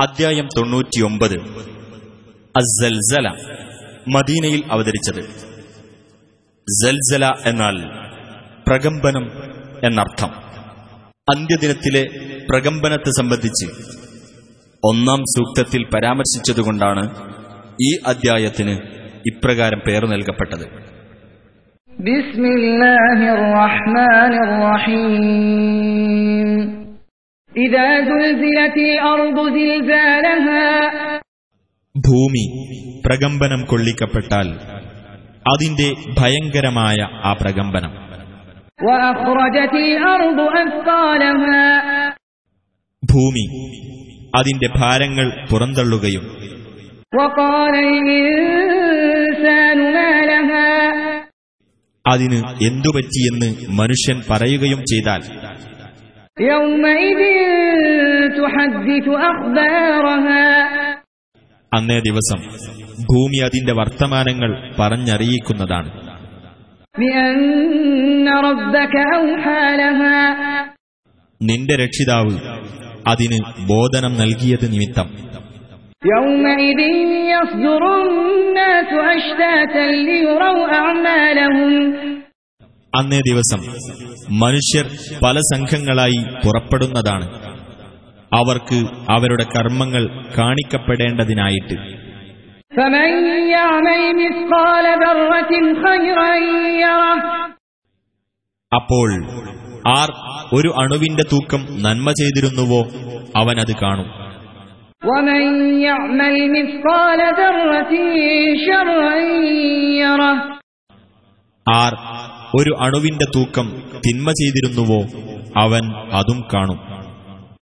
അധ്യായം തൊണ്ണൂറ്റിയൊമ്പത്. അസൽസല മദീനയിൽ അവതരിച്ചത്. സൽസല എന്നാൽ പ്രകമ്പനം എന്നർത്ഥം. അന്ത്യദിനത്തിലെ പ്രകമ്പനത്തെ സംബന്ധിച്ച് ഒന്നാം സൂക്തത്തിൽ പരാമർശിച്ചതുകൊണ്ടാണ് ഈ അദ്ധ്യായത്തിന് ഇപ്രകാരം പേർ നൽകപ്പെട്ടത്. ബിസ്മില്ലാഹിർ റഹ്മാനിർ റഹീം. ഭൂമി പ്രകമ്പനം കൊള്ളിക്കപ്പെട്ടാൽ അതിന്റെ ഭയങ്കരമായ ആ പ്രകമ്പനം. ഭൂമി അതിന്റെ ഭാരങ്ങൾ പുറന്തള്ളുകയും അതിന് എന്തുപറ്റിയെന്ന് മനുഷ്യൻ പറയുകയും ചെയ്താൽ അന്നേ ദിവസം ഭൂമി അതിന്റെ വർത്തമാനങ്ങൾ പറഞ്ഞറിയിക്കുന്നതാണ്. നിന്റെ രക്ഷിതാവ് അതിന് ബോധനം നൽകിയത് നിമിത്തം. യൗമഇദിൻ യസ്ദുറുൻ നാസു അഷ്താതൻ ലിയുറൗ അഅമാലഹും അന്നേ ദിവസം മനുഷ്യർ പല സംഘങ്ങളായി പുറപ്പെടുന്നതാണ്. അവർക്ക് അവരുടെ കർമ്മങ്ങൾ കാണിക്കപ്പെടേണ്ടതിനായിട്ട്. അപ്പോൾ ആർ ഒരു അണുവിന്റെ തൂക്കം നന്മ ചെയ്തിരുന്നുവോ അവനത് കാണും. ആർ ഒരു അണുവിന്റെ തൂക്കം തിന്മ ചെയ്തിരുന്നുവോ അവൻ അതും കാണും.